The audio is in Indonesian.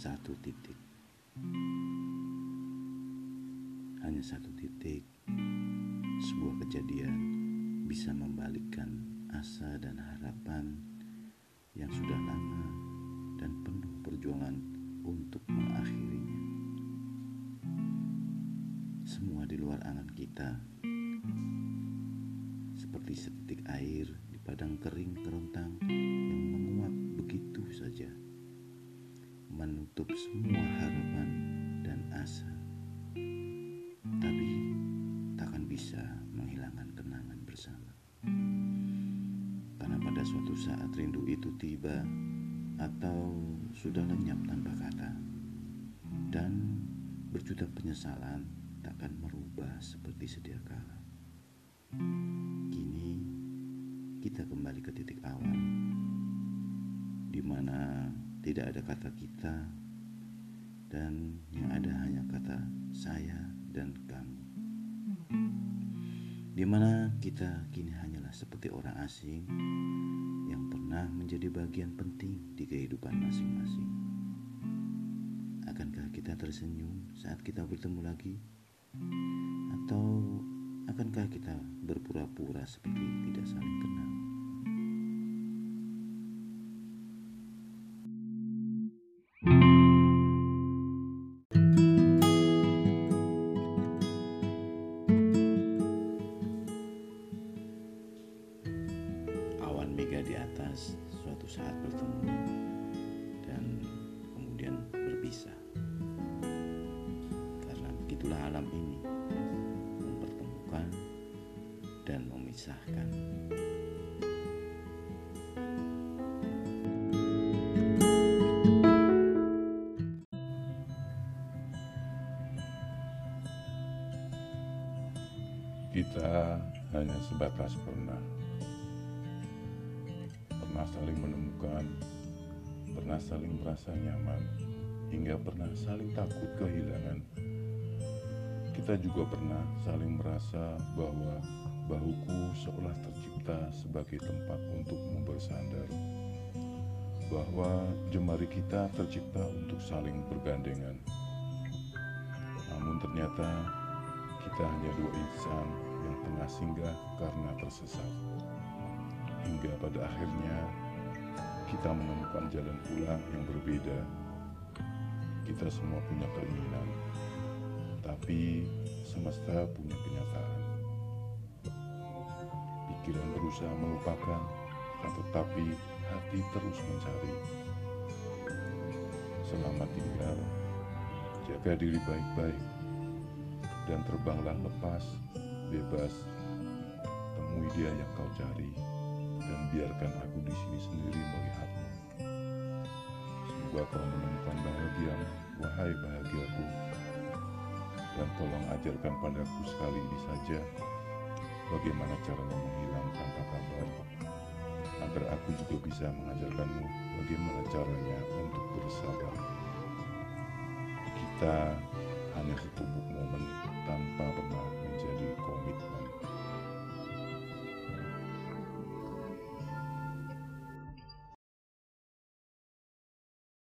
satu titik. Hanya satu titik, sebuah kejadian bisa membalikkan asa dan harapan yang sudah lama dan penuh perjuangan untuk mengakhirinya. Semua di luar angan kita, seperti setitik air di padang kering kerontang yang menguap begitu saja menutup semua harapan dan asa. Tapi takkan bisa menghilangkan kenangan bersama. Karena pada suatu saat rindu itu tiba atau sudah lenyap tanpa kata. Dan berjuta penyesalan takkan merubah seperti sedia kala. Kini kita kembali ke titik awal di mana tidak ada kata kita dan yang ada hanya kata saya dan kamu. Di mana kita kini hanyalah seperti orang asing yang pernah menjadi bagian penting di kehidupan masing-masing. Akankah kita tersenyum saat kita bertemu lagi? Atau akankah kita berpura-pura seperti tidak saling kenal? Atas suatu saat bertemu dan kemudian berpisah. Karena begitulah alam ini mempertemukan dan memisahkan. Kita hanya sebatas pernah. Pernah saling menemukan, pernah saling merasa nyaman, hingga pernah saling takut kehilangan. Kita juga pernah saling merasa bahwa bahuku seolah tercipta sebagai tempat untuk bersandar. Bahwa jemari kita tercipta untuk saling bergandengan. Namun ternyata kita hanya dua insan yang tengah singgah karena tersesat. Hingga pada akhirnya kita menemukan jalan pulang yang berbeda. Kita semua punya keinginan, tapi semesta punya kenyataan. Pikiran berusaha melupakan, akan tetapi hati terus mencari. Selamat tinggal, jaga diri baik-baik dan terbanglah lepas, bebas. Temui dia yang kau cari, dan biarkan aku di sini sendiri melihatmu. Semoga kau menemukan bahagia, wahai bahagiaku. Dan tolong ajarkan padaku sekali ini saja, bagaimana caranya menghilang tanpa kabar, agar aku juga bisa mengajarkanmu bagaimana caranya untuk bersabar. Kita hanya setubuk momen tanpa pernah menjadi komitmen.